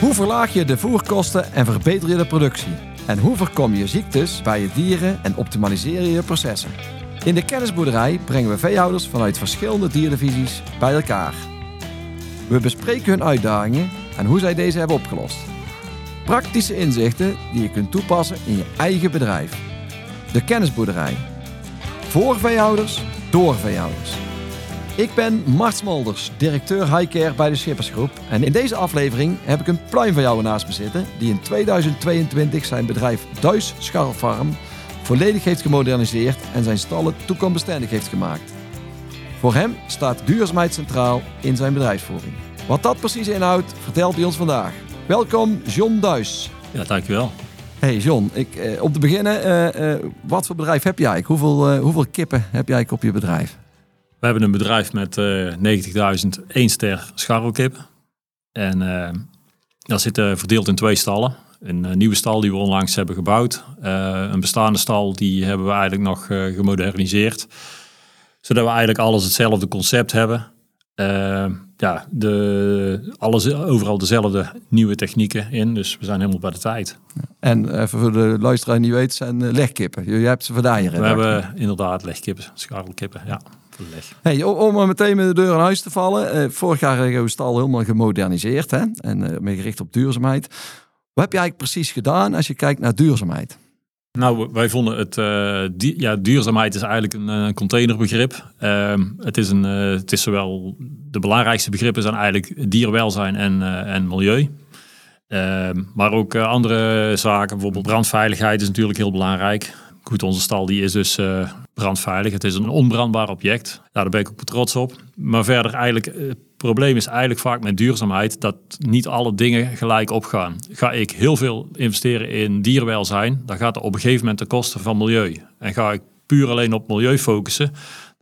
Hoe verlaag je de voerkosten en verbeter je de productie? En hoe voorkom je ziektes bij je dieren en optimaliseer je je processen? In de kennisboerderij brengen we veehouders vanuit verschillende dierdivisies bij elkaar. We bespreken hun uitdagingen en hoe zij deze hebben opgelost. Praktische inzichten die je kunt toepassen in je eigen bedrijf. De kennisboerderij. Voor veehouders, door veehouders. Ik ben Mart Smolders, directeur Highcare bij de Schippersgroep. En in deze aflevering heb ik een pluimveehouder naast me zitten... die in 2022 zijn bedrijf Duis Scharfarm volledig heeft gemoderniseerd... en zijn stallen toekomstbestendig heeft gemaakt. Voor hem staat duurzaamheid centraal in zijn bedrijfsvoering. Wat dat precies inhoudt, vertelt hij ons vandaag. Welkom, John Duis. Ja, dankjewel. Hey John, ik, eh, om te beginnen, eh, eh, wat voor bedrijf heb jij? Hoeveel, eh, hoeveel kippen heb jij op je bedrijf? We hebben een bedrijf met eh 90.000 één ster scharrelkippen. En eh, dat zit eh, verdeeld in twee stallen. Een eh, nieuwe stal die we onlangs hebben gebouwd. Eh, een bestaande stal die hebben we eigenlijk nog eh, gemoderniseerd. Zodat we eigenlijk alles hetzelfde concept hebben. Eh, ja, de, alles, overal dezelfde nieuwe technieken in. Dus we zijn helemaal bij de tijd. En even voor de luisteraar die niet weet, zijn eh, legkippen. Je, hebt ze vandaag We hebben inderdaad legkippen, scharrelkippen. Ja. Hey, om- meteen met de deur in huis te vallen. eh, vorig jaar hebben we stal helemaal gemoderniseerd hè? en eh, meer gericht op duurzaamheid. Wat heb je eigenlijk precies gedaan als je kijkt naar duurzaamheid? Nou, wij vonden het, eh, ja, duurzaamheid is eigenlijk een containerbegrip. Ehm, het, is een, het is zowel, de belangrijkste begrippen zijn eigenlijk dierwelzijn en, en milieu. Ehm, maar ook andere zaken, bijvoorbeeld brandveiligheid is natuurlijk heel belangrijk. Goed, onze stal die is dus eh, brandveilig. Het is een onbrandbaar object. Daar ben ik ook trots op. Maar verder eigenlijk, eh, het probleem is eigenlijk vaak met duurzaamheid dat niet alle dingen gelijk opgaan. Ga ik heel veel investeren in dierwelzijn, dan gaat dat op een gegeven moment ten koste van milieu. En ga ik puur alleen op milieu focussen,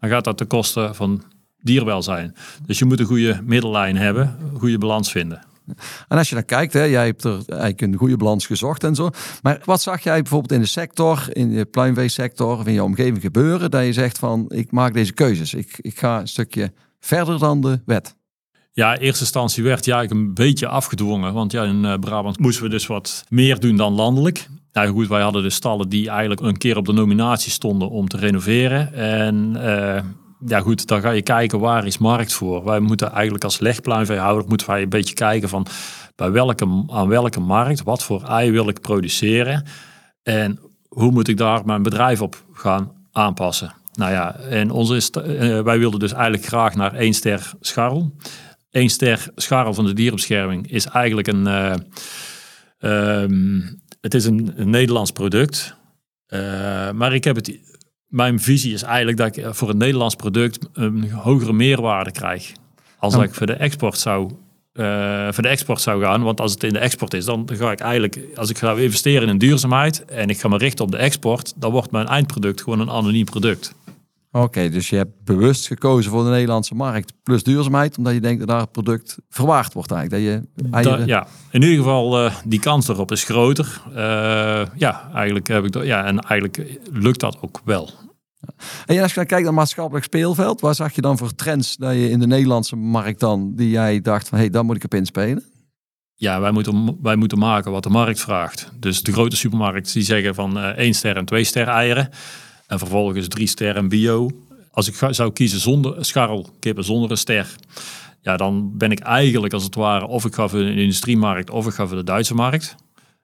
dan gaat dat ten koste van dierwelzijn. Dus je moet een goede middellijn hebben, een goede balans vinden. En als je dan kijkt, jij hebt er eigenlijk een goede balans gezocht en zo. Maar wat zag jij bijvoorbeeld in de sector, in de pluimveesector of in je omgeving gebeuren, dat je zegt van ik maak deze keuzes. Ik, ik ga een stukje verder dan de wet. Ja, in eerste instantie werd ja, eigenlijk een beetje afgedwongen. Want ja, in eh, Brabant moesten we dus wat meer doen dan landelijk. Nou goed, wij hadden de stallen die eigenlijk een keer op de nominatie stonden om te renoveren. En eh, ja goed, dan ga je kijken waar is markt voor. Wij moeten eigenlijk als legpluimveehouder moeten wij een beetje kijken van bij welke, aan welke markt, wat voor ei wil ik produceren. En hoe moet ik daar mijn bedrijf op gaan aanpassen. Nou ja, en onze eh, wij wilden dus eigenlijk graag naar één ster scharrel. Eén ster scharrel van de dierenbescherming is eigenlijk een, eh, ehm, het is een, een Nederlands product. Eh, maar ik heb het, mijn visie is eigenlijk dat ik voor een Nederlands product een hogere meerwaarde krijg. Als dat ik voor de export zou, eh, voor de export zou gaan. Want als het in de export is, dan ga ik eigenlijk, als ik ga investeren in duurzaamheid en ik ga me richten op de export, dan wordt mijn eindproduct gewoon een anoniem product. Oké, dus je hebt bewust gekozen voor de Nederlandse markt plus duurzaamheid, omdat je denkt dat daar het product verwaard wordt eigenlijk. Dat je eieren... Da- ja, in ieder geval eh, die kans erop is groter. Eh, ja, eigenlijk heb ik dat, ja, en eigenlijk lukt dat ook wel. En als je dan kijkt naar maatschappelijk speelveld, waar zag je dan voor trends dat je in de Nederlandse markt dan, die jij dacht van hé, hey, daar moet ik op inspelen? Ja, wij moeten, wij moeten maken wat de markt vraagt. Dus de grote supermarkten die zeggen van eh één ster en twee ster eieren. En vervolgens drie ster en bio. Als ik zou kiezen zonder scharrelkippen, zonder een ster. Ja, dan ben ik eigenlijk als het ware of ik ga voor de industriemarkt of ik ga voor de Duitse markt.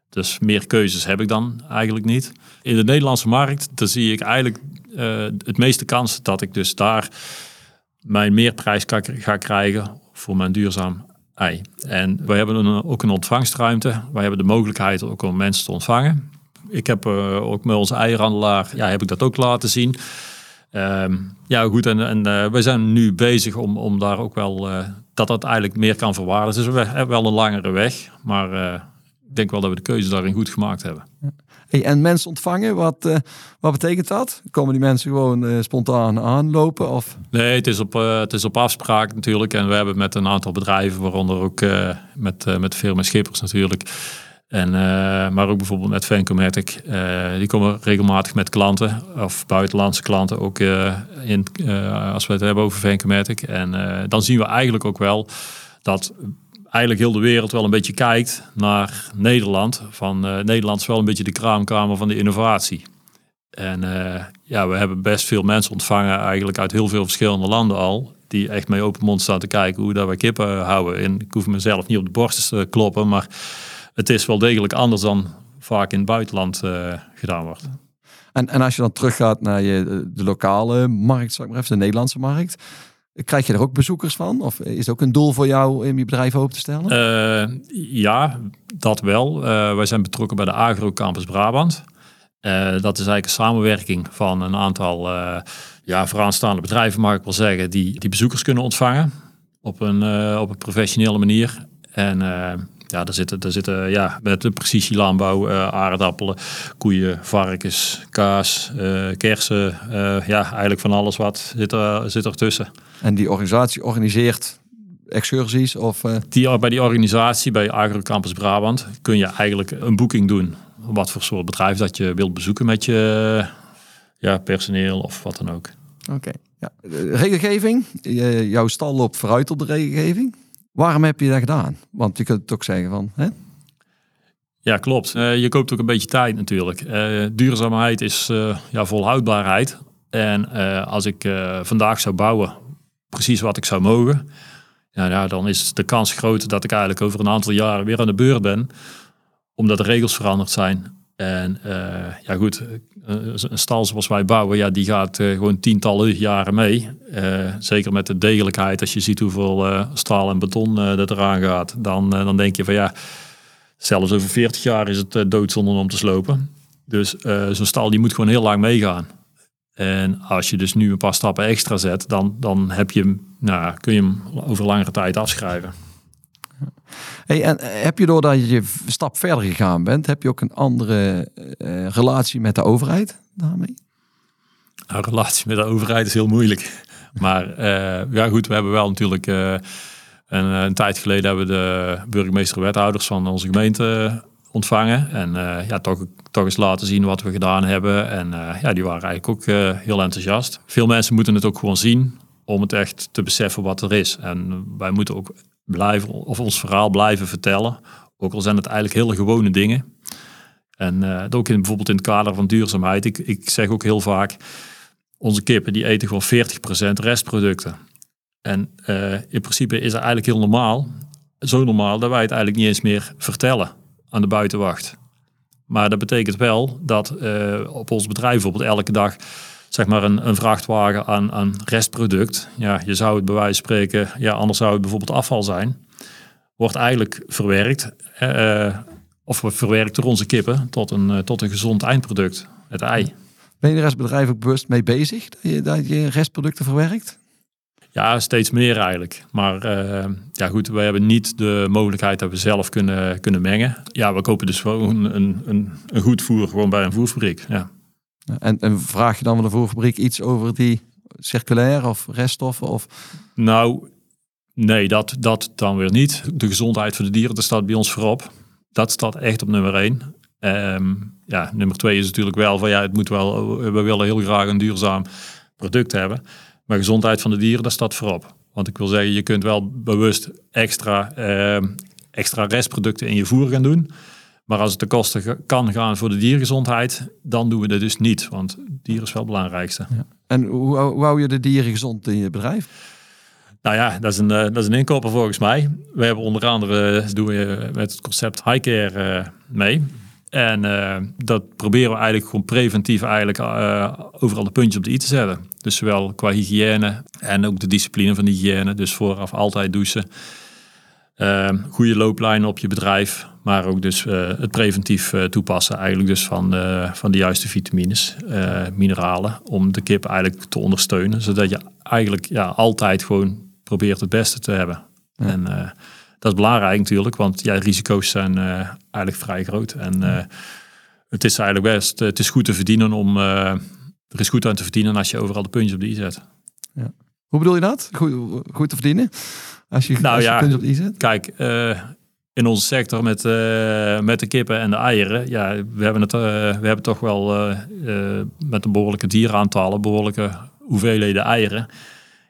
Dus meer keuzes heb ik dan eigenlijk niet. In de Nederlandse markt, daar zie ik eigenlijk eh, het meeste kans dat ik dus daar mijn meerprijs ga krijgen voor mijn duurzaam ei. En wij hebben ook een ontvangstruimte. Wij hebben de mogelijkheid ook om mensen te ontvangen. Ik heb eh, ook met onze eierhandelaar, ja, heb ik dat ook laten zien. Ehm, ja, goed. En, en eh, wij zijn nu bezig om, om daar ook wel, eh, dat dat eigenlijk meer kan verwaarden. Dus we hebben wel een langere weg. Maar ik denk wel dat we de keuze daarin goed gemaakt hebben. Hey, en mensen ontvangen, wat, wat betekent dat? Komen die mensen gewoon spontaan aanlopen? Of? Nee, het is, op, het is op afspraak natuurlijk. En we hebben met een aantal bedrijven, waaronder ook met, met firma Schippers natuurlijk, En, maar ook bijvoorbeeld met Vencomatic. die komen regelmatig met klanten of buitenlandse klanten ook in, als we het hebben over Vencomatic. En dan zien we eigenlijk ook wel dat eigenlijk heel de wereld wel een beetje kijkt naar Nederland. Van Nederland is wel een beetje de kraamkamer van de innovatie. En ja, we hebben best veel mensen ontvangen, eigenlijk uit heel veel verschillende landen al. Die echt met open mond staan te kijken hoe dat wij kippen houden. En ik hoef mezelf niet op de borst te kloppen, maar het is wel degelijk anders dan vaak in het buitenland uh, gedaan wordt. En, en als je dan teruggaat naar je, de lokale markt, zeg maar even, de Nederlandse markt. Krijg je er ook bezoekers van? Of is het ook een doel voor jou om je bedrijf open te stellen? Uh, ja, dat wel. wij zijn betrokken bij de Agro Campus Brabant. Uh, dat is eigenlijk een samenwerking van een aantal uh, ja, vooraanstaande bedrijven, mag ik wel zeggen, die, die bezoekers kunnen ontvangen op een, uh, op een professionele manier. En ja, daar zitten, daar zitten ja, met de precisielandbouw, aardappelen, koeien, varkens, kaas, kersen. ja, eigenlijk van alles wat zit er, zit er tussen. En die organisatie organiseert excursies? Of, die, bij die organisatie, bij Agrocampus Brabant, kun je eigenlijk een boeking doen wat voor soort bedrijf dat je wilt bezoeken met je ja, personeel of wat dan ook. Oké. Ja. Regelgeving, jouw stal loopt vooruit op de regelgeving. Waarom heb je dat gedaan? Want je kunt het ook zeggen van... Hè? Ja, klopt. Uh, je koopt ook een beetje tijd natuurlijk. Uh, duurzaamheid is uh, ja, volhoudbaarheid. En als ik vandaag zou bouwen, precies wat ik zou mogen... Ja, ja, dan is de kans groot dat ik eigenlijk over een aantal jaren weer aan de beurt ben omdat de regels veranderd zijn. En uh, ja goed, eh, een stal zoals wij bouwen, ja, die gaat uh, gewoon tientallen jaren mee. Zeker met de degelijkheid, als je ziet hoeveel staal en beton dat eraan gaat, dan, dan denk je van ja, zelfs over 40 jaar is het doodzonde om te slopen. Dus zo'n stal die moet gewoon heel lang meegaan. En als je dus nu een paar stappen extra zet, dan, dan heb je, nou, kun je hem over langere tijd afschrijven. Hey, en eh, heb je doordat je een stap verder gegaan bent, heb je ook een andere uh, relatie met de overheid daarmee? Nou, relatie met de overheid is heel moeilijk. Maar uh, ja, goed, we hebben wel natuurlijk een, een, tijd geleden hebben de burgemeester-wethouders van onze gemeente ontvangen. En ja, toch, toch eens laten zien wat we gedaan hebben. En ja, die waren eigenlijk ook heel enthousiast. Veel mensen moeten het ook gewoon zien om het echt te beseffen wat er is. En wij moeten ook blijven, of ons verhaal blijven vertellen. Ook al zijn het eigenlijk hele gewone dingen. En uh, ook in, bijvoorbeeld in het kader van duurzaamheid. Ik, ik zeg ook heel vaak, onze kippen die eten gewoon 40% restproducten. En uh, in principe is het eigenlijk heel normaal, zo normaal, dat wij het eigenlijk niet eens meer vertellen aan de buitenwacht. Maar dat betekent wel dat uh, op ons bedrijf bijvoorbeeld elke dag zeg maar een, een vrachtwagen aan, aan restproduct. Ja, je zou het bij wijze van spreken, ja, anders zou het bijvoorbeeld afval zijn. Wordt eigenlijk verwerkt, uh, of verwerkt door onze kippen tot een, uh, tot een gezond eindproduct, het ei. Ben je er als bedrijf ook bewust mee bezig dat je, dat je restproducten verwerkt? Ja, steeds meer eigenlijk. Maar uh, ja, goed, we hebben niet de mogelijkheid dat we zelf kunnen, kunnen mengen. Ja, we kopen dus gewoon een, een, een goed voer gewoon bij een voerfabriek. Ja. En, en vraag je dan van de voerfabriek iets over die circulair of reststoffen? Of... Nou, nee, dat, dat dan weer niet. De gezondheid van de dieren, dat staat bij ons voorop. Dat staat echt op nummer één. Um, ja, nummer twee is natuurlijk wel van ja, het moet wel, we willen heel graag een duurzaam product hebben. Maar gezondheid van de dieren, dat staat voorop. Want ik wil zeggen, je kunt wel bewust extra, uh, extra restproducten in je voer gaan doen. Maar als het de kosten kan gaan voor de diergezondheid, dan doen we dat dus niet. Want dier is wel het belangrijkste. Ja. En hoe, hoe hou je de dieren gezond in je bedrijf? Nou ja, dat is een, eh, dat is een inkoper volgens mij. We hebben onder andere, doen we met het concept high care uh, mee. En uh, dat proberen we eigenlijk gewoon preventief eigenlijk overal de puntjes op de i te zetten. Dus zowel qua hygiëne en ook de discipline van de hygiëne. Dus vooraf altijd douchen. goede looplijnen op je bedrijf. Maar ook dus uh, het preventief uh, toepassen eigenlijk dus van, uh, van de juiste vitamines, mineralen. Om de kip eigenlijk te ondersteunen. Zodat je eigenlijk ja, altijd gewoon probeert het beste te hebben. Ja. En dat is belangrijk natuurlijk. Want ja, risico's zijn eigenlijk vrij groot. En het is eigenlijk best, het is goed te verdienen om, er is goed aan te verdienen als je overal de puntjes op de i zet. Ja. Hoe bedoel je dat? Goed, goed te verdienen? Als je, nou als je ja, puntjes op de i zet? Kijk, in onze sector met, uh, met de kippen en de eieren. Ja, we hebben, het, uh, we hebben toch wel uh, met een behoorlijke dieraantallen, behoorlijke hoeveelheden eieren.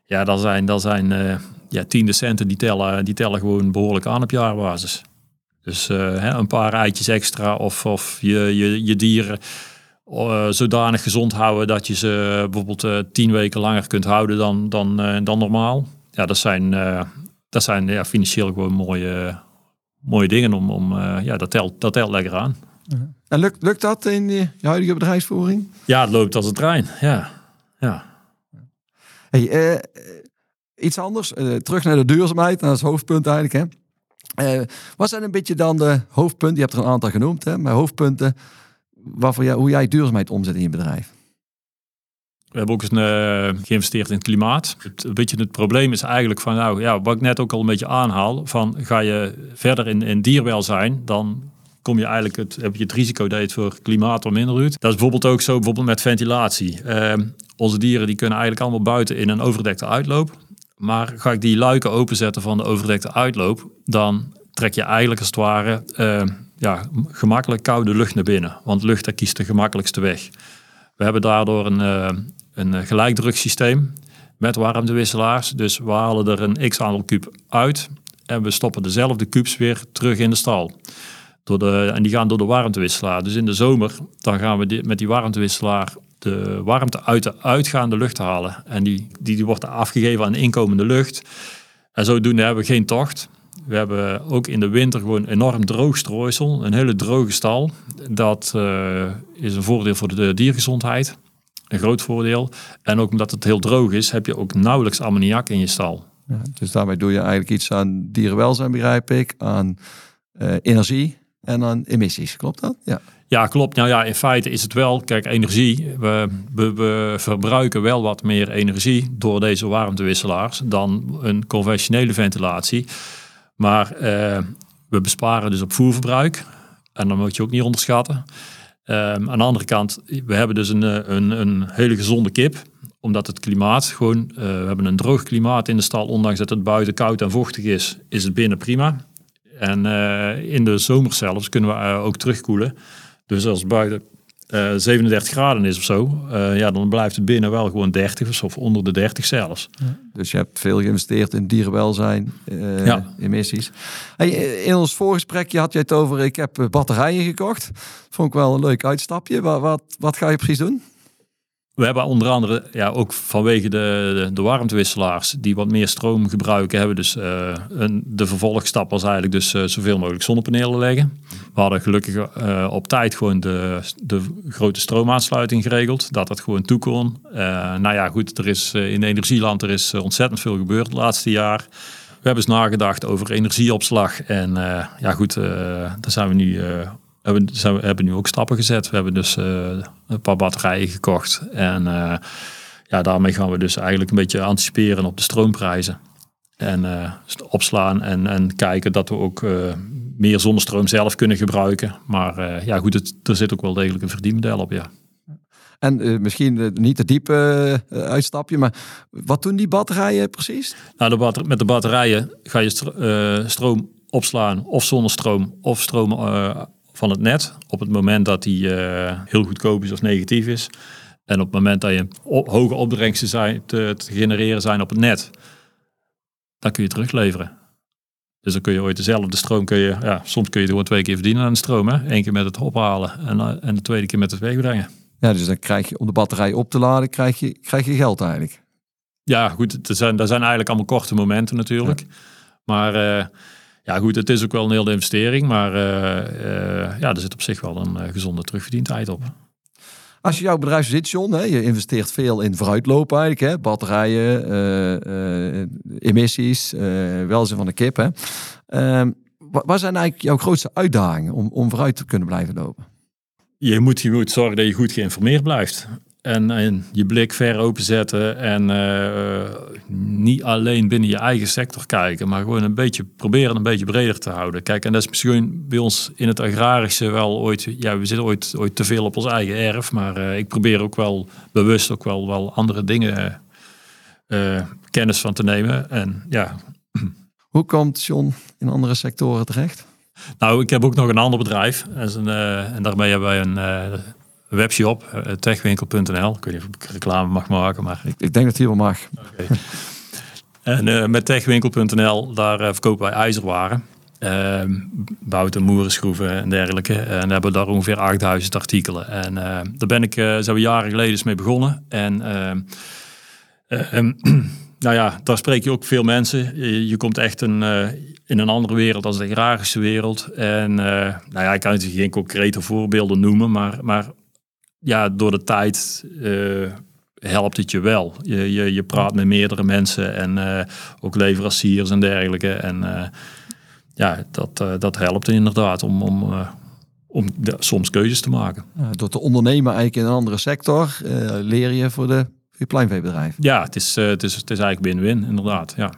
Ja, dat zijn, dat zijn ja, tiende centen die tellen, die tellen gewoon behoorlijk aan op jaarbasis. Dus hè, een paar eitjes extra of, of je, je, je dieren zodanig gezond houden dat je ze bijvoorbeeld tien weken langer kunt houden dan, dan, dan normaal. Ja, dat zijn, dat zijn ja, financieel gewoon mooie, mooie dingen om, om uh, ja, dat telt, dat telt lekker aan. En lukt, lukt dat in je huidige bedrijfsvoering? Ja, het loopt als een trein. Ja. ja. Hey, uh, iets anders, uh, terug naar de duurzaamheid, dat is het hoofdpunt eigenlijk. Hè? wat zijn een beetje dan de hoofdpunten? Je hebt er een aantal genoemd, hè? maar hoofdpunten waarvoor jij, hoe jij duurzaamheid omzet in je bedrijf. We hebben ook eens uh, geïnvesteerd in het klimaat. Het, een beetje het probleem is eigenlijk van, nou ja, wat ik net ook al een beetje aanhaal, van ga je verder in, in dierwelzijn, dan kom je eigenlijk het, heb je het risico dat je het voor klimaat wat minder doet. Dat is bijvoorbeeld ook zo bijvoorbeeld met ventilatie. Uh, onze dieren die kunnen eigenlijk allemaal buiten in een overdekte uitloop. Maar ga ik die luiken openzetten van de overdekte uitloop, dan trek je eigenlijk als het ware uh, ja, gemakkelijk koude lucht naar binnen. Want lucht daar kiest de gemakkelijkste weg. We hebben daardoor een, uh, een eh, gelijkdruksysteem met warmtewisselaars. Dus we halen er een x aantal kuub uit en we stoppen dezelfde kubus weer terug in de stal. Door de, en die gaan door de warmtewisselaar. Dus in de zomer dan gaan we met die warmtewisselaar de warmte uit de uitgaande lucht halen. En die, die, die wordt afgegeven aan de inkomende lucht. En zodoende hebben we geen tocht. We hebben ook in de winter gewoon enorm droog strooisel. Een hele droge stal. Dat uh, is een voordeel voor de diergezondheid een groot voordeel. En ook omdat het heel droog is, heb je ook nauwelijks ammoniak in je stal. Ja, dus daarmee doe je eigenlijk iets aan dierenwelzijn, begrijp ik, aan uh, energie en aan emissies. Klopt dat? Ja. Ja, klopt. Nou ja, in feite is het wel, kijk, energie. We, we, we, verbruiken wel wat meer energie door deze warmtewisselaars dan een conventionele ventilatie. Maar uh, we besparen dus op voerverbruik. En dat moet je ook niet onderschatten. Um, aan de andere kant, we hebben dus een, eh, een, een hele gezonde kip omdat het klimaat gewoon, uh, we hebben een droog klimaat in de stal, ondanks dat het buiten koud en vochtig is, is het binnen prima. En uh, in de zomer zelfs kunnen we ook terugkoelen. Dus als buiten uh, eh, 37 graden is of zo, uh, ja, dan blijft het binnen wel gewoon 30 of onder de 30 zelfs. Ja. Dus je hebt veel geïnvesteerd in dierenwelzijn, uh, ja. emissies. Hey, in ons voorgesprekje had jij het over, ik heb batterijen gekocht. Vond ik wel een leuk uitstapje. Wat, wat, wat ga je precies doen? We hebben onder andere, ja, ook vanwege de, de, warmtewisselaars die wat meer stroom gebruiken, hebben dus uh, een, de vervolgstap was eigenlijk dus uh, zoveel mogelijk zonnepanelen leggen. We hadden gelukkig uh, op tijd gewoon de, de grote stroomaansluiting geregeld, dat dat gewoon toe kon. nou ja, goed, er is in energieland er is ontzettend veel gebeurd het laatste jaar. We hebben eens nagedacht over energieopslag en ja goed, daar zijn we nu hebben, we hebben nu ook stappen gezet. We hebben dus uh, een paar batterijen gekocht. En uh, ja, daarmee gaan we dus eigenlijk een beetje anticiperen op de stroomprijzen. En uh, opslaan en, en kijken dat we ook meer zonnestroom zelf kunnen gebruiken. Maar ja, goed, het, er zit ook wel degelijk een verdienmodel op, ja. En misschien niet te diepe uitstapje, maar wat doen die batterijen precies? Nou, de batter met de batterijen ga je stroom opslaan of zonnestroom of stroom van het net. Op het moment dat die uh, heel goedkoop is of negatief is. En op het moment dat je op, hoge opbrengsten zijn, te, te, genereren zijn op het net. Dan kun je terugleveren. Dus dan kun je ooit dezelfde stroom, kun je, ja, soms kun je gewoon twee keer verdienen aan de stroom. Hè? Eén keer met het ophalen en, uh, en de tweede keer met het wegbrengen. Ja, dus dan krijg je, om de batterij op te laden, krijg je, krijg je geld eigenlijk. Ja, goed, er zijn, dat zijn eigenlijk allemaal korte momenten natuurlijk. Maar uh, ja, goed, het is ook wel een hele investering, maar uh, ja, er zit op zich wel een uh, gezonde terugverdientijd op. Als je jouw bedrijf zit, John, hè, je investeert veel in vooruitlopen eigenlijk, hè, batterijen, emissies, welzijn van de kip. Hè. Ehm, wat zijn eigenlijk jouw grootste uitdagingen om, om vooruit te kunnen blijven lopen? Je moet, je moet zorgen dat je goed geïnformeerd blijft. En, en, je blik ver openzetten en uh, niet alleen binnen je eigen sector kijken, maar gewoon een beetje proberen een beetje breder te houden. Kijk, en dat is misschien bij ons in het agrarische wel ooit, ja, we zitten ooit, ooit te veel op ons eigen erf, maar uh, ik probeer ook wel bewust ook wel, wel andere dingen uh, kennis van te nemen. En ja. Hoe komt John in andere sectoren terecht? Nou, ik heb ook nog een ander bedrijf. Is een, eh, en daarmee hebben wij een webshop, uh, techwinkel.nl. Ik weet niet of ik reclame mag maken, maar... Ik, ik denk dat het hier wel mag. Okay. en met techwinkel.nl, daar verkopen wij ijzerwaren. bouten, moeren, schroeven en dergelijke. En hebben daar ongeveer 8000 artikelen. En daar ben ik, zijn we jaren geleden eens mee begonnen. En... nou ja, daar spreek je ook veel mensen. Je, je komt echt een, in een andere wereld als de agrarische wereld. En uh, nou ja, ik kan natuurlijk geen concrete voorbeelden noemen, maar, maar ja, door de tijd uh, helpt het je wel. Je, je, je praat met meerdere mensen en uh, ook leveranciers en dergelijke. En ja, dat, dat helpt inderdaad om, om, om de, soms keuzes te maken. door te ondernemen eigenlijk in een andere sector leer je voor de je pluimveebedrijf. Ja, het is, het is, het is eigenlijk win-win, inderdaad. Ja.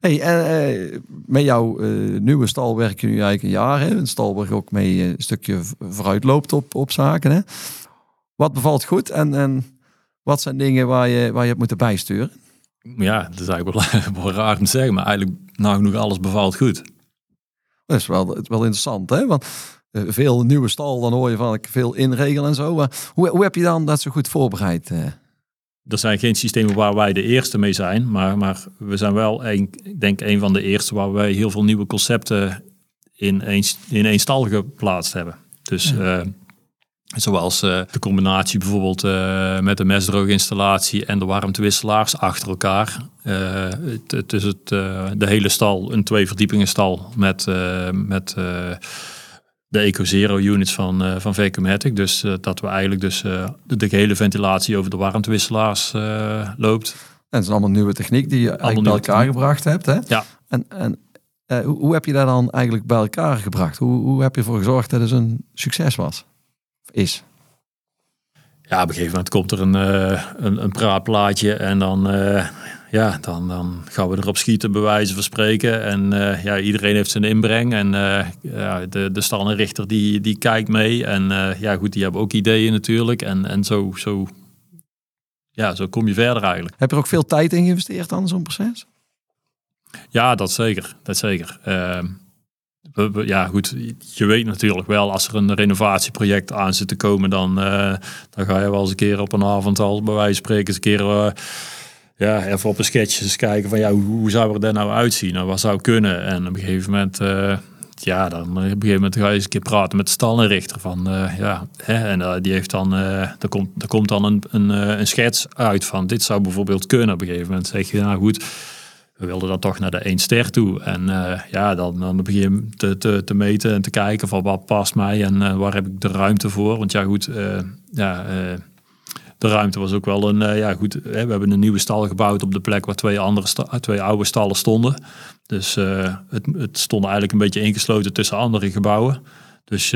Hey, en met jouw nieuwe stal werk je nu eigenlijk een jaar. Hè? Een stal waar je ook mee een stukje vooruit loopt op, op zaken. Hè? Wat bevalt goed en, en wat zijn dingen waar je, waar je hebt moeten bijsturen? Ja, dat is eigenlijk wel, wel raar om te zeggen, maar eigenlijk nagenoeg alles bevalt goed. Dat is wel, wel interessant, hè? Want uh, veel nieuwe stal, dan hoor je van ik veel inregelen en zo. hoe, hoe heb je dan dat zo goed voorbereid? er zijn geen systemen waar wij de eerste mee zijn, maar, maar we zijn wel, een, ik denk, een van de eerste waar wij heel veel nieuwe concepten in één, in één stal geplaatst hebben. Dus ja. uh, zoals uh, de combinatie bijvoorbeeld uh, met de mesdrooginstallatie en de warmtewisselaars achter elkaar. het, het, is het, de hele stal, een twee verdiepingen stal met, met de Eco-Zero units van, uh, van Vacuumatic. Dus uh, dat we eigenlijk dus uh, de, gehele ventilatie over de warmtewisselaars loopt. En het is allemaal nieuwe techniek die je eigenlijk bij elkaar techniek. gebracht hebt. Hè? Ja. En, en hoe, hoe, heb je dat dan eigenlijk bij elkaar gebracht? Hoe, hoe heb je ervoor gezorgd dat het een succes was? Is? Ja, op een gegeven moment komt er een, een, een praatplaatje en dan ja, dan, dan gaan we erop schieten, bewijzen van spreken. En uh, ja, iedereen heeft zijn inbreng. En uh, ja, de, de stallenrichter die, die kijkt mee. En uh, ja, goed, die hebben ook ideeën natuurlijk. En, en zo, zo, ja, zo kom je verder eigenlijk. Heb je er ook veel tijd in geïnvesteerd aan zo'n proces? Ja, dat zeker. Dat zeker. Ja, goed, je weet natuurlijk wel, als er een renovatieproject aan zit te komen, dan, dan ga je wel eens een keer op een avond al, bij wijze van spreken, eens een keer ja, even op een sketch eens kijken van ja, hoe, zou er daar nou uitzien? Nou, wat zou kunnen? En op een gegeven moment, uh, ja, dan op een gegeven moment ga je eens een keer praten met de stallenrichter van ja, hè, en die heeft dan, er, komt, er komt dan een, een, een schets uit van dit zou bijvoorbeeld kunnen. Op een gegeven moment zeg je, nou goed, we wilden dan toch naar de één ster toe. En ja, dan, dan begin je te, te, te, meten en te kijken van wat past mij en waar heb ik de ruimte voor. Want ja, goed, ja de ruimte was ook wel een, ja goed, we hebben een nieuwe stal gebouwd op de plek waar twee, andere twee oude stallen stonden. Dus het, het stond eigenlijk een beetje ingesloten tussen andere gebouwen. Dus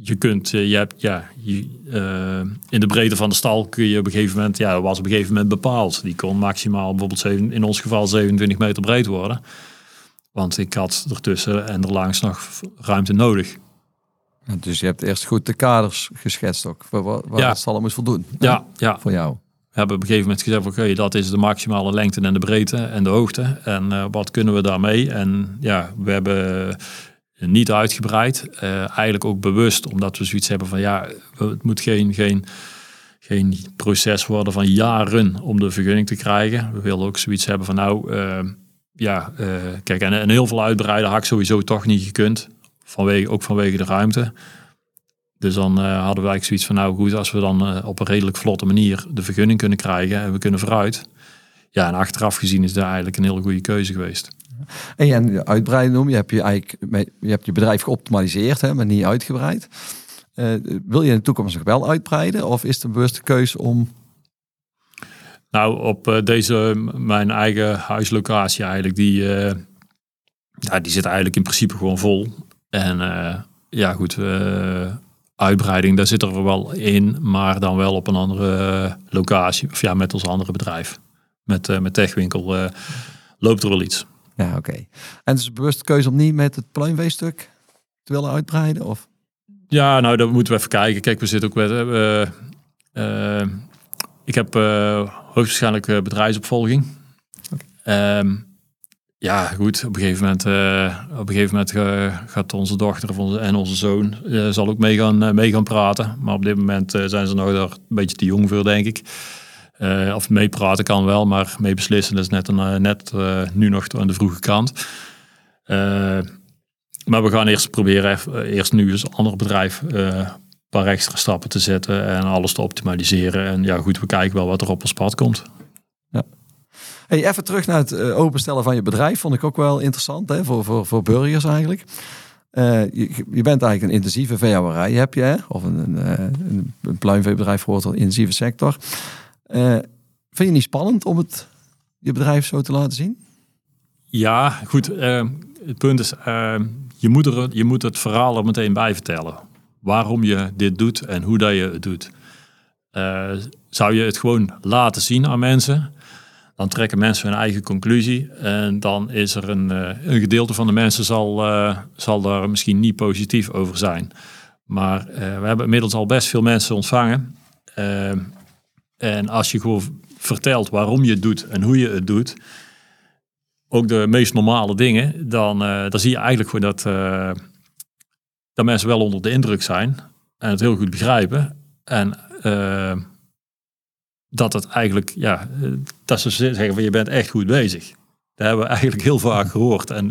je kunt, je hebt, ja, je, in de breedte van de stal kun je op een gegeven moment, ja, was op een gegeven moment bepaald. Die kon maximaal bijvoorbeeld zeven, in ons geval 27 meter breed worden. Want ik had ertussen en er langs nog ruimte nodig dus je hebt eerst goed de kaders geschetst ook, waar, waar ja. het stal moest voldoen. Ja, ja. Voor jou. We hebben op een gegeven moment gezegd, oké, dat is de maximale lengte en de breedte en de hoogte. En uh, wat kunnen we daarmee? En ja, we hebben niet uitgebreid. Uh, eigenlijk ook bewust, omdat we zoiets hebben van, ja, het moet geen, geen, geen proces worden van jaren om de vergunning te krijgen. We willen ook zoiets hebben van, nou, uh, ja, kijk, en, en heel veel uitbreiden had ik sowieso toch niet gekund. Vanwege, ook vanwege de ruimte. Dus dan hadden wij zoiets van, nou goed, als we dan op een redelijk vlotte manier de vergunning kunnen krijgen en we kunnen vooruit. Ja, en achteraf gezien is daar eigenlijk een hele goede keuze geweest. En je uitbreiden noem je, hebt je eigenlijk, je hebt je bedrijf geoptimaliseerd, hè, maar niet uitgebreid. Uh, wil je in de toekomst nog wel uitbreiden of is het een bewuste keuze om nou, op deze, mijn eigen huislocatie eigenlijk, die, uh, ja, die zit eigenlijk in principe gewoon vol. En ja, goed, uitbreiding, daar zit er wel in, maar dan wel op een andere locatie. Of ja, met ons andere bedrijf. Met, met Techwinkel loopt er wel iets. Ja, oké. Okay. En dus bewust keuze om niet met het pluimveestuk te willen uitbreiden? Of? Ja, nou, dan moeten we even kijken. Kijk, we zitten ook met... ik heb hoogstwaarschijnlijk bedrijfsopvolging. Okay. Um, ja, goed. Op een gegeven moment, uh, op een gegeven moment uh, gaat onze dochter of onze, en onze zoon uh, zal ook mee gaan, mee gaan praten. Maar op dit moment zijn ze nog daar een beetje te jong voor, denk ik. Of meepraten kan wel, maar mee beslissen is net, een, net nu nog aan de vroege kant. maar we gaan eerst proberen, eerst nu als ander bedrijf, een paar extra stappen te zetten en alles te optimaliseren. En ja, goed, we kijken wel wat er op ons pad komt. Hey, even terug naar het eh, openstellen van je bedrijf. Vond ik ook wel interessant hè, voor, voor, voor burgers eigenlijk. Je, bent eigenlijk een intensieve veehouderij, heb je, hè? of een, een, eh, een, een pluimveebedrijf hoort een intensieve sector. Uh, vind je niet spannend om het, je bedrijf zo te laten zien? Ja, goed. het punt is, je, moet er, je moet het verhaal er meteen bij vertellen. Waarom je dit doet en hoe dat je het doet. zou je het gewoon laten zien aan mensen, dan trekken mensen hun eigen conclusie. En dan is er een, een gedeelte van de mensen zal, zal daar misschien niet positief over zijn. Maar we hebben inmiddels al best veel mensen ontvangen. En als je gewoon vertelt waarom je het doet en hoe je het doet, ook de meest normale dingen, dan, dan zie je eigenlijk gewoon dat, dat mensen wel onder de indruk zijn en het heel goed begrijpen. En dat het eigenlijk, ja, dat ze zeggen van je bent echt goed bezig. Dat hebben we eigenlijk heel vaak gehoord. En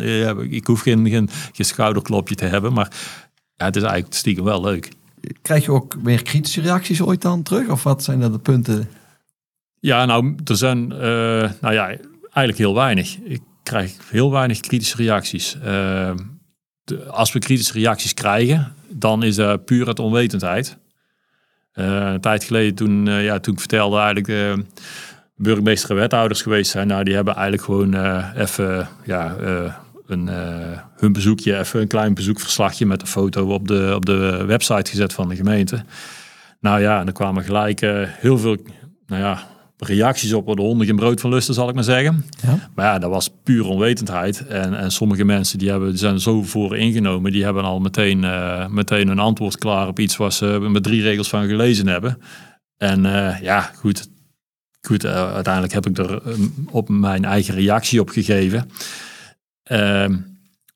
ik hoef geen, geen, geen schouderklopje te hebben, maar ja, het is eigenlijk stiekem wel leuk. Krijg je ook meer kritische reacties ooit dan terug? Of wat zijn dat de punten? Ja, nou, er zijn, uh, nou ja, eigenlijk heel weinig. Ik krijg heel weinig kritische reacties. De, als we kritische reacties krijgen, dan is dat puur uit onwetendheid. Uh, een tijd geleden toen, ja, toen ik vertelde eigenlijk de burgemeester en wethouders geweest zijn. Nou, die hebben eigenlijk gewoon even ja, een, hun bezoekje, even een klein bezoekverslagje met een foto op de, op de website gezet van de gemeente. Nou ja, en er kwamen gelijk heel veel nou ja, reacties op de honden geen brood van lusten, zal ik maar zeggen. Ja. Maar ja, dat was puur onwetendheid. En, en sommige mensen die, hebben, die zijn zo voor ingenomen, die hebben al meteen, uh, meteen een antwoord klaar op iets waar ze met drie regels van gelezen hebben. En ja, goed. Goed, uiteindelijk heb ik er op mijn eigen reactie op gegeven. Ehm,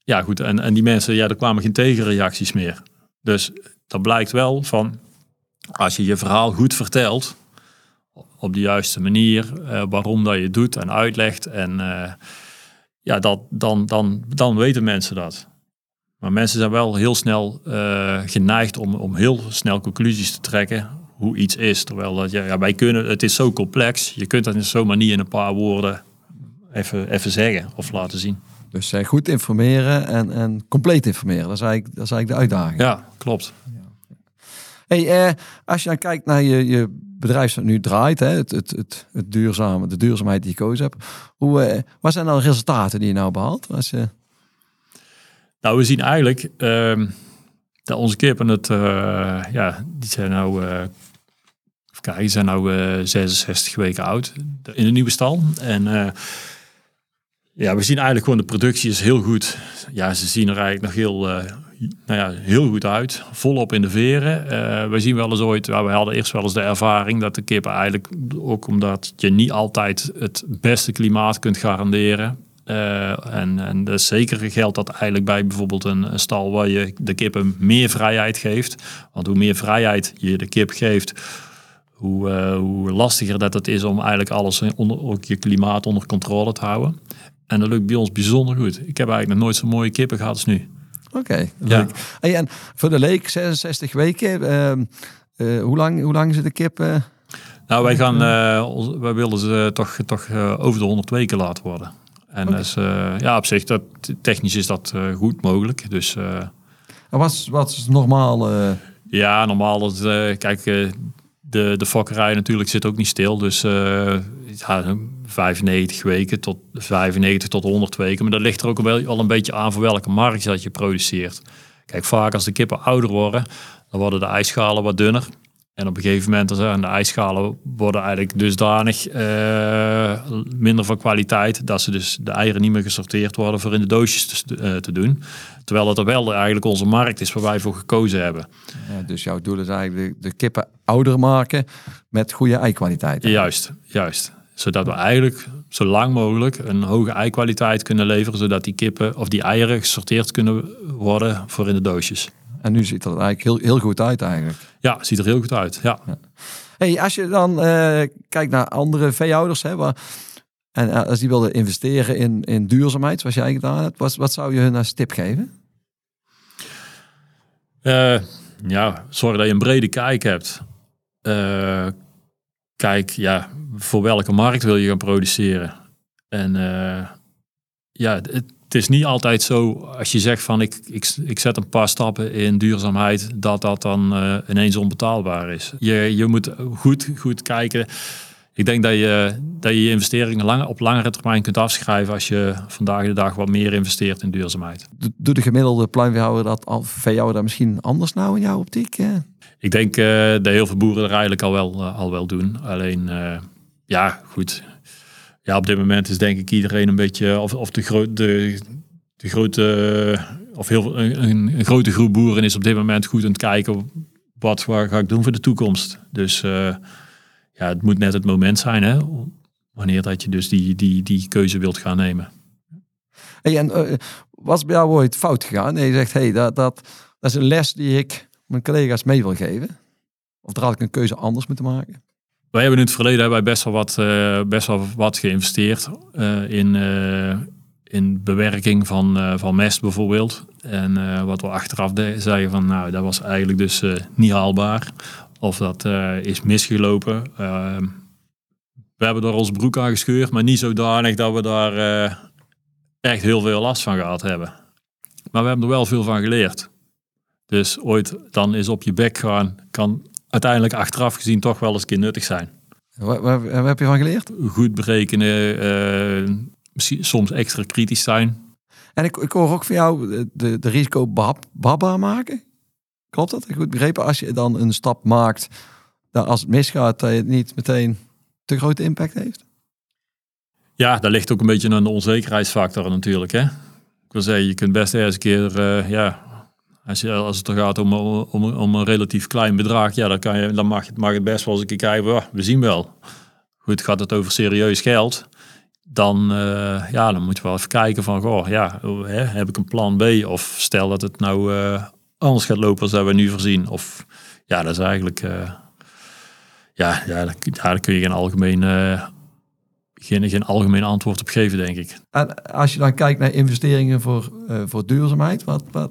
ja, goed. En, en die mensen, ja, er kwamen geen tegenreacties meer. Dus dat blijkt wel van, als je je verhaal goed vertelt, op de juiste manier uh, waarom dat je doet en uitlegt. En uh, ja, dat, dan, dan, dan weten mensen dat. Maar mensen zijn wel heel snel uh, geneigd om, om heel snel conclusies te trekken hoe iets is. Terwijl dat, ja, wij kunnen, het is zo complex, je kunt dat zomaar niet in een paar woorden even, even zeggen of laten zien. Dus goed informeren en, en compleet informeren, dat is, eigenlijk, dat is eigenlijk de uitdaging. Ja, klopt. Hey, als je dan kijkt naar je, je bedrijf nu draait, hè, het, het, het, het duurzame, de duurzaamheid die je gekozen hebt. Hoe, uh, wat zijn nou de resultaten die je nou behaalt? Als je... Nou, we zien eigenlijk uh, dat onze kippen het, uh, ja, die zijn nou, uh, kijk, die zijn nou 66 weken oud in de nieuwe stal. En ja, we zien eigenlijk gewoon de productie is heel goed. Ja, ze zien er eigenlijk nog heel nou ja, heel goed uit. Volop in de veren. Uh, we zien wel eens ooit, we hadden eerst wel eens de ervaring dat de kippen eigenlijk, ook omdat je niet altijd het beste klimaat kunt garanderen. Uh, en, en dus zeker geldt dat eigenlijk bij bijvoorbeeld een, een, stal waar je de kippen meer vrijheid geeft. Want hoe meer vrijheid je de kip geeft, hoe, hoe lastiger dat het is om eigenlijk alles, onder, ook je klimaat onder controle te houden. En dat lukt bij ons bijzonder goed. Ik heb eigenlijk nog nooit zo'n mooie kippen gehad als nu. Oké, okay, ja. En voor de leek 66 weken. Uh, hoe, lang, hoe lang zit de kip? Uh, nou, wij gaan, uh, wij willen ze toch, toch over de 100 weken laten worden. En okay. dus, ja, op zich, dat, technisch is dat goed mogelijk. Dus, en wat, wat is normaal? Ja, normaal, dat, kijk, de, de fokkerij natuurlijk zit ook niet stil. Dus ja, 95 weken tot 95 tot 100 weken. Maar dat ligt er ook wel al een beetje aan voor welke markt dat je produceert. Kijk, vaak als de kippen ouder worden, dan worden de ijsschalen wat dunner. En op een gegeven moment zijn de ijsschalen worden eigenlijk dusdanig uh, minder van kwaliteit dat ze dus de eieren niet meer gesorteerd worden voor in de doosjes te, uh, te doen. Terwijl het er wel eigenlijk onze markt is waar wij voor gekozen hebben. Ja, dus jouw doel is eigenlijk de, de kippen ouder maken met goede eikwaliteit. Juist, juist zodat we eigenlijk zo lang mogelijk een hoge eikwaliteit kunnen leveren, zodat die kippen of die eieren gesorteerd kunnen worden voor in de doosjes. En nu ziet dat eigenlijk heel, heel goed uit eigenlijk. Ja, ziet er heel goed uit. Ja. Hey, als je dan uh, kijkt naar andere veehouders, hè, waar, en eh, als die wilden investeren in, in duurzaamheid, zoals jij gedaan hebt, wat, wat zou je hun als tip geven? Uh, ja, zorg dat je een brede kijk hebt. Kijk, ja, voor welke markt wil je gaan produceren? En ja, het, is niet altijd zo als je zegt van ik, ik, ik zet een paar stappen in duurzaamheid, dat dat dan ineens onbetaalbaar is. Je, je moet goed, goed kijken ik denk dat je dat je, je investeringen op langere termijn kunt afschrijven als je vandaag de dag wat meer investeert in duurzaamheid. Doet de gemiddelde pluimveehouder dat, of dat misschien anders nou in jouw optiek? Ik denk uh, dat heel veel boeren er eigenlijk al wel, uh, al wel doen. Alleen, uh, ja, goed. Ja, op dit moment is denk ik iedereen een beetje, of, of de, de, de grote, of heel, een, een, grote groep boeren is op dit moment goed aan het kijken wat waar ga ik doen voor de toekomst. Dus ja, het moet net het moment zijn, hè? Wanneer dat je dus die, die, die keuze wilt gaan nemen. Hey, en was bij jou ooit fout gegaan? Nee, je zegt, hey, dat, dat, dat is een les die ik mijn collega's mee wil geven. Of had ik een keuze anders moeten maken? Wij hebben in het verleden hebben wij best wel wat, uh, best wel wat geïnvesteerd uh, in, in bewerking van, van mest bijvoorbeeld. En wat we achteraf zeiden van, nou, dat was eigenlijk dus niet haalbaar. Of dat is misgelopen. Uh, we hebben er ons broek aan gescheurd, maar niet zodanig dat we daar echt heel veel last van gehad hebben. Maar we hebben er wel veel van geleerd. Dus ooit dan is op je bek gaan, kan uiteindelijk achteraf gezien toch wel eens een keer nuttig zijn. Wat, heb je van geleerd? Goed berekenen, soms extra kritisch zijn. En ik, ik hoor ook van jou de, de risico behapbaar maken. Klopt dat? Goed begrepen. Als je dan een stap maakt, dat als het misgaat, dat je het niet meteen te grote impact heeft? Ja, daar ligt ook een beetje een onzekerheidsfactor natuurlijk. Hè? Ik wil zeggen, je kunt best eens een keer, uh, ja, als, je, als het er gaat om, om, om een relatief klein bedrag, ja, dan, kan je, dan mag, het, mag het best wel eens een keer kijken, oh, we zien wel. Goed, gaat het over serieus geld, dan, uh, ja, dan moeten we wel even kijken van, goh, ja, hè, heb ik een plan B? Of stel dat het nou uh, anders gaat lopen als we nu voorzien. Of ja, dat is eigenlijk. Uh, ja, ja, daar, kun je geen algemeen, geen, geen algemeen antwoord op geven, denk ik. En als je dan kijkt naar investeringen voor, voor duurzaamheid, wat, wat?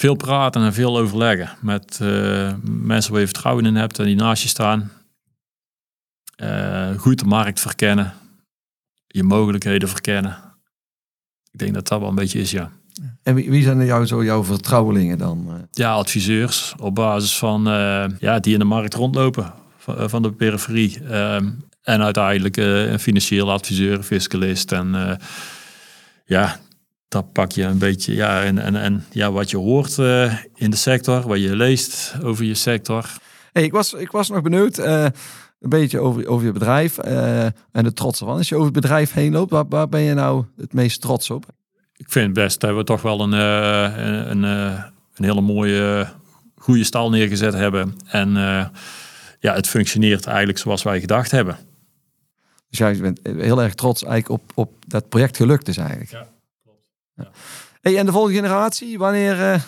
Veel praten en veel overleggen met mensen waar je vertrouwen in hebt en die naast je staan. goed de markt verkennen, je mogelijkheden verkennen. Ik denk dat dat wel een beetje is, ja. En wie, wie zijn jou, zo jouw vertrouwelingen dan? Eh? Ja, adviseurs op basis van uh, ja, die in de markt rondlopen van, eh, van de periferie. Uh, en uiteindelijk een financieel adviseur, fiscalist. En ja, dat pak je een beetje. Ja, en, en, en ja, wat je hoort in de sector, wat je leest over je sector. Hey, ik, was, ik was nog benieuwd een beetje over, over je bedrijf en de trots ervan. Als je over het bedrijf heen loopt, waar, waar ben je nou het meest trots op? ik vind het best dat we toch wel een, een, een, eh, een, hele mooie, goede stal neergezet hebben. En ja, het functioneert eigenlijk zoals wij gedacht hebben. Dus jij bent heel erg trots eigenlijk op, op dat project gelukt is eigenlijk. Ja. Hey, en de volgende generatie, wanneer uh,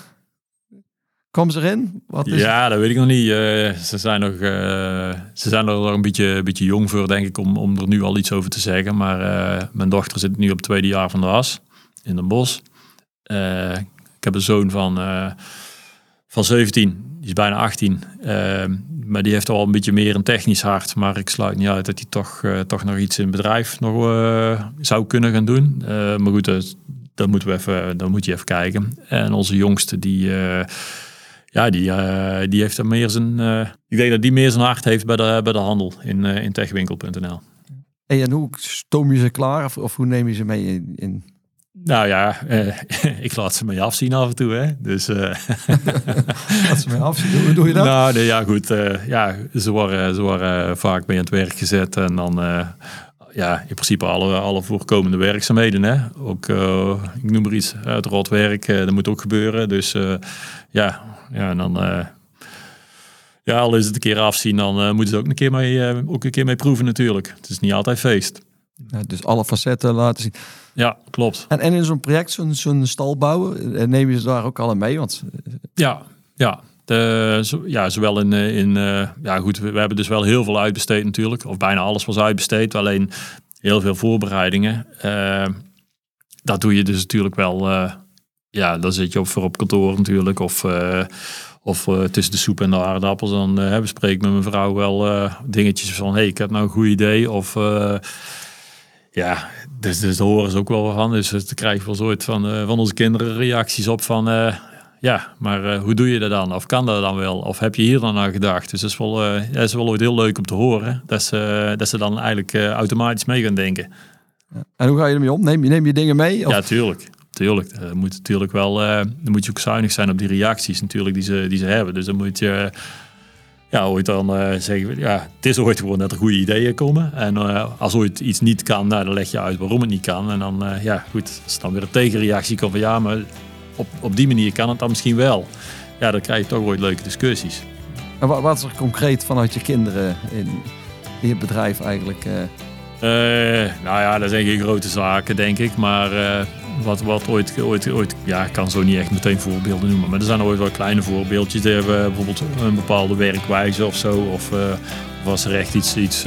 komen ze erin? Wat is ja, dat weet ik nog niet. Uh, ze zijn nog, uh, ze zijn er nog een beetje, beetje jong voor, denk ik, om, om er nu al iets over te zeggen. Maar mijn dochter zit nu op het tweede jaar van de as in Den Bosch. Uh, ik heb een zoon van, van 17, die is bijna 18. Uh, maar die heeft al een beetje meer een technisch hart. Maar ik sluit niet uit dat hij toch, toch nog iets in bedrijf nog, zou kunnen gaan doen. maar goed, dat, moeten we even, dat moet je even kijken. En onze jongste, die, ja, die, die heeft er meer zijn. ik denk dat die meer zijn hart heeft bij de, bij de handel in, in techwinkel.nl. en hoe stoom je ze klaar of, of hoe neem je ze mee in, in nou ja, eh, ik laat ze mee afzien af en toe. Hè? Dus, uh... laat ze mee afzien, hoe doe je dat? Nou, nee, ja goed. Uh, ja, ze worden, ze worden vaak mee aan het werk gezet. En dan, ja, in principe alle, alle voorkomende werkzaamheden. Hè? Ook, ik noem maar iets, het rotwerk, dat moet ook gebeuren. Dus ja, ja, en dan... ja, al is het een keer afzien, dan moeten ze ook een keer mee, ook een keer mee proeven natuurlijk. Het is niet altijd feest. Ja, dus alle facetten laten zien. Ja, klopt. En, en in zo'n project, zo'n zo'n stal bouwen, eh, neem je ze daar ook alle mee? Want Ja, ja. De, ja, zowel in, eh, in eh, ja goed, we, we hebben dus wel heel veel uitbesteed natuurlijk. Of bijna alles was uitbesteed. Alleen heel veel voorbereidingen. Eh, dat doe je dus natuurlijk wel. ja, dan zit je op, voor op kantoor natuurlijk. Of, of tussen de soep en de aardappels. Dan eh, bespreek ik met mijn vrouw wel dingetjes van... hey, ik heb nou een goed idee. Of ja, dus, dus daar horen ze ook wel van. Dus dan krijg je wel soort van, van onze kinderen reacties op van... eh, ja, maar eh, hoe doe je dat dan? Of kan dat dan wel? Of heb je hier dan aan gedacht? Dus dat is wel, eh, dat is wel ooit heel leuk om te horen. Dat ze, dat ze dan eigenlijk eh, automatisch mee gaan denken. en hoe ga je ermee om? Neem je, neem je dingen mee? Of, Ja, tuurlijk. Tuurlijk. Er moet natuurlijk wel, eh, dan moet je ook zuinig zijn op die reacties natuurlijk die ze, die ze hebben. Dus dan moet je ja, ooit dan eh, zeggen, ja, het is ooit gewoon dat er goede ideeën komen. En eh, als ooit iets niet kan, nou, dan leg je uit waarom het niet kan. En dan, eh, ja, goed, als dan weer een tegenreactie komt van ja, maar op, op die manier kan het dan misschien wel. Ja, dan krijg je toch ooit leuke discussies. En wa- wat is er concreet vanuit je kinderen in, je bedrijf eigenlijk? eh? Eh, nou ja, dat zijn geen grote zaken, denk ik. Maar eh, wat, wat ooit, ooit, ooit, ja, ik kan zo niet echt meteen voorbeelden noemen. Maar er zijn ooit wel kleine voorbeeldjes. Die hebben bijvoorbeeld een bepaalde werkwijze of zo. Of, als er echt iets, iets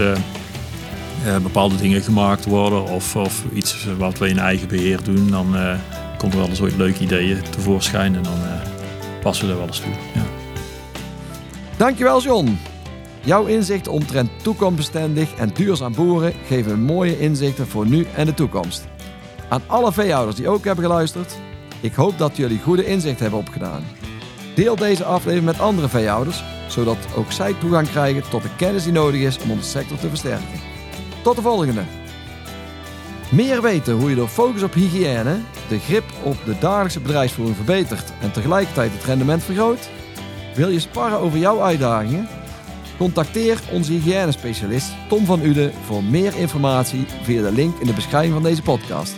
bepaalde dingen gemaakt worden. Of, of iets wat we in eigen beheer doen. Dan komt er wel eens ooit leuke ideeën tevoorschijn. En dan eh, passen we er wel eens toe. Ja. Dankjewel John. Jouw inzichten omtrent toekomstbestendig en duurzaam boeren geven mooie inzichten voor nu en de toekomst. Aan alle veehouders die ook hebben geluisterd, ik hoop dat jullie goede inzichten hebben opgedaan. Deel deze aflevering met andere veehouders, zodat ook zij toegang krijgen tot de kennis die nodig is om onze sector te versterken. Tot de volgende! Meer weten hoe je door focus op hygiëne de grip op de dagelijkse bedrijfsvoering verbetert en tegelijkertijd het rendement vergroot? Wil je sparren over jouw uitdagingen? Contacteer onze hygiënespecialist Tom van Uden voor meer informatie via de link in de beschrijving van deze podcast.